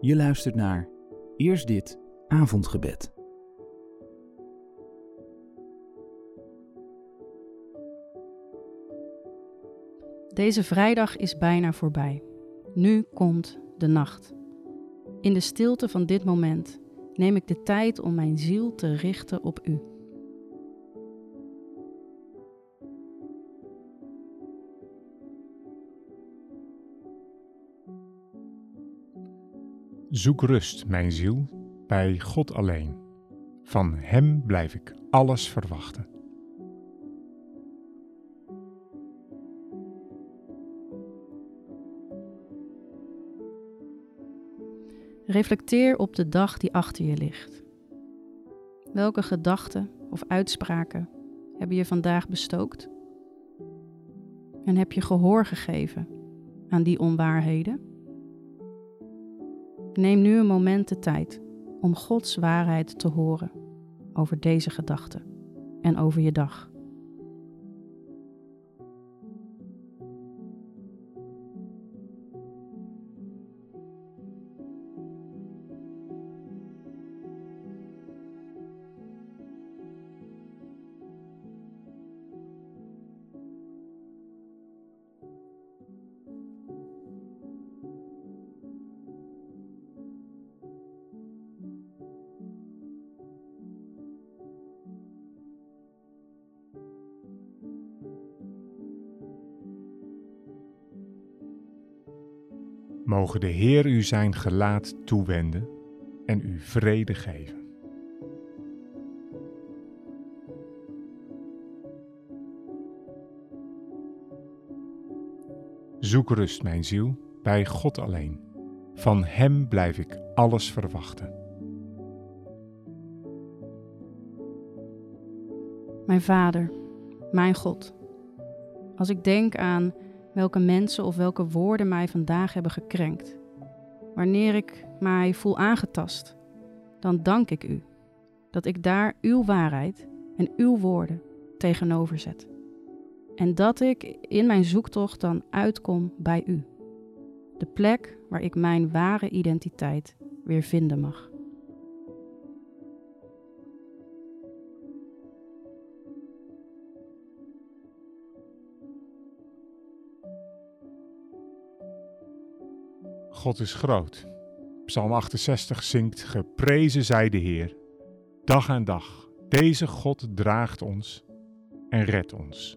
Je luistert naar Eerst dit avondgebed. Deze vrijdag is bijna voorbij. Nu komt de nacht. In de stilte van dit moment neem ik de tijd om mijn ziel te richten op U. Zoek rust, mijn ziel, bij God alleen. Van Hem blijf ik alles verwachten. Reflecteer op de dag die achter je ligt. Welke gedachten of uitspraken hebben je vandaag bestookt? En heb je gehoor gegeven aan die onwaarheden? Neem nu een moment de tijd om Gods waarheid te horen over deze gedachten en over je dag. Mogen de Heer u zijn gelaat toewenden en u vrede geven. Zoek rust, mijn ziel, bij God alleen. Van Hem blijf ik alles verwachten. Mijn Vader, mijn God, als ik denk aan welke mensen of welke woorden mij vandaag hebben gekrenkt, wanneer ik mij voel aangetast, dan dank ik U dat ik daar Uw waarheid en Uw woorden tegenover zet. En dat ik in mijn zoektocht dan uitkom bij U. De plek waar ik mijn ware identiteit weer vinden mag. God is groot. Psalm 68 zingt: Geprezen zij de Heer, dag aan dag. Deze God draagt ons en redt ons.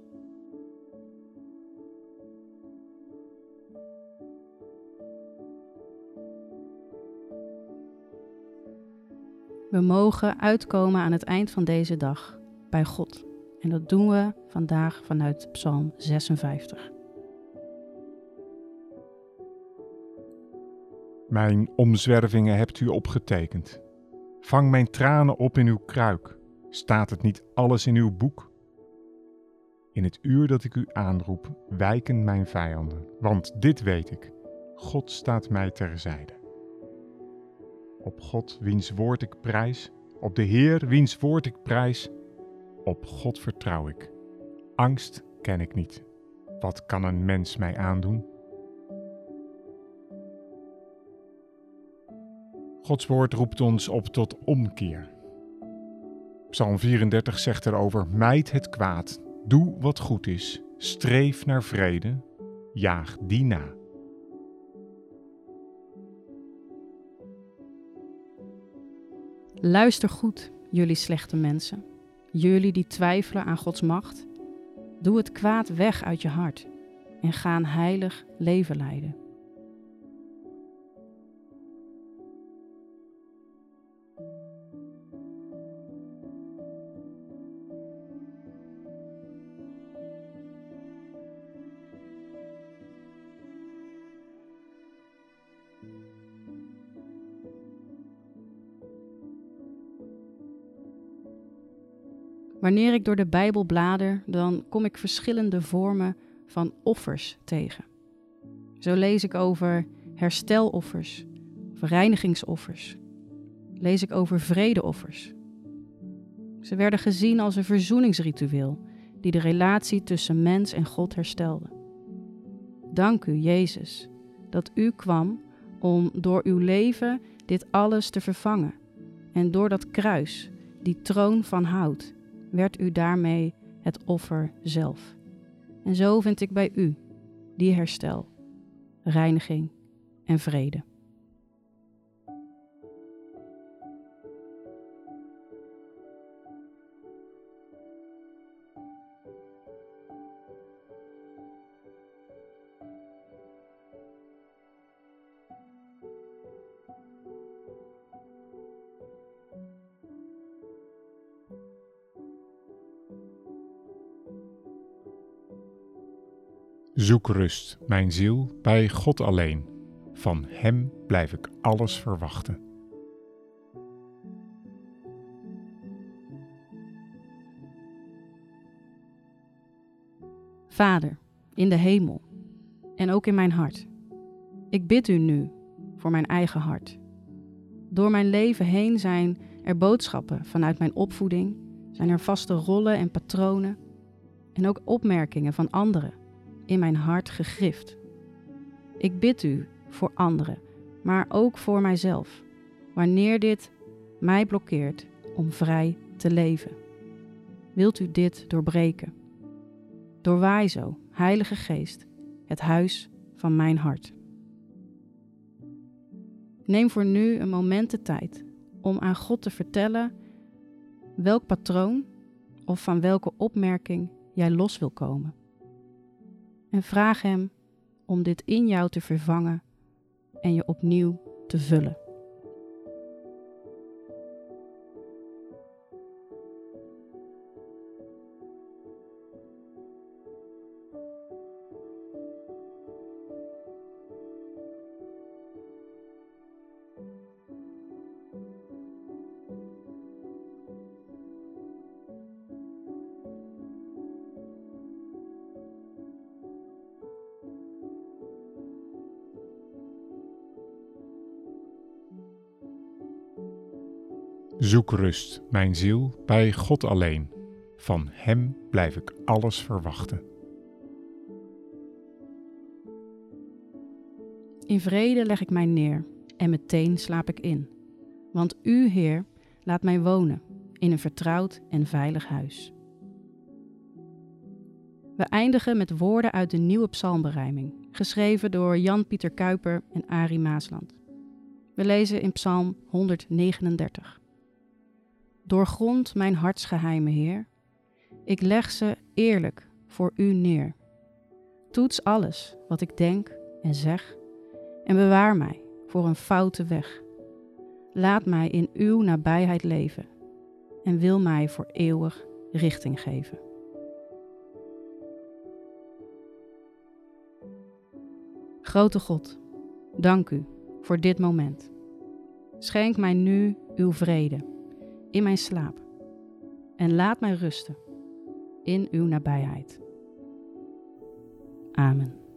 We mogen uitkomen aan het eind van deze dag bij God. En dat doen we vandaag vanuit Psalm 56. Mijn omzwervingen hebt u opgetekend. Vang mijn tranen op in uw kruik. Staat het niet alles in uw boek? In het uur dat ik u aanroep, wijken mijn vijanden. Want dit weet ik: God staat mij terzijde. Op God, wiens woord ik prijs, op de Heer, wiens woord ik prijs, op God vertrouw ik. Angst ken ik niet. Wat kan een mens mij aandoen? Gods woord roept ons op tot omkeer. Psalm 34 zegt erover: Mijd het kwaad, doe wat goed is, streef naar vrede, jaag die na. Luister goed, jullie slechte mensen, jullie die twijfelen aan Gods macht. Doe het kwaad weg uit je hart en ga een heilig leven leiden. Wanneer ik door de Bijbel blader, dan kom ik verschillende vormen van offers tegen. Zo lees ik over hersteloffers of reinigingsoffers. Lees ik over vredeoffers. Ze werden gezien als een verzoeningsritueel die de relatie tussen mens en God herstelde. Dank u, Jezus, dat u kwam om door uw leven dit alles te vervangen. En door dat kruis, die troon van hout, werd u daarmee het offer zelf. En zo vind ik bij u die herstel, reiniging en vrede. Zoek rust, mijn ziel, bij God alleen. Van Hem blijf ik alles verwachten. Vader, in de hemel en ook in mijn hart. Ik bid u nu voor mijn eigen hart. Door mijn leven heen zijn er boodschappen vanuit mijn opvoeding, zijn er vaste rollen en patronen en ook opmerkingen van anderen in mijn hart gegrift. Ik bid u voor anderen, maar ook voor mijzelf, wanneer dit mij blokkeert om vrij te leven. Wilt u dit doorbreken? Doorwaai zo, Heilige Geest, het huis van mijn hart. Neem voor nu een moment de tijd om aan God te vertellen welk patroon of van welke opmerking jij los wil komen en vraag Hem om dit in jou te vervangen en je opnieuw te vullen. Zoek rust, mijn ziel, bij God alleen. Van Hem blijf ik alles verwachten. In vrede leg ik mij neer en meteen slaap ik in. Want U, Heer, laat mij wonen in een vertrouwd en veilig huis. We eindigen met woorden uit de nieuwe psalmberijming, geschreven door Jan-Pieter Kuiper en Arie Maasland. We lezen in Psalm 139. Doorgrond mijn hartsgeheimen, Heer. Ik leg ze eerlijk voor U neer. Toets alles wat ik denk en zeg en bewaar mij voor een foute weg. Laat mij in Uw nabijheid leven en wil mij voor eeuwig richting geven. Grote God, dank U voor dit moment. Schenk mij nu Uw vrede in mijn slaap en laat mij rusten in uw nabijheid. Amen.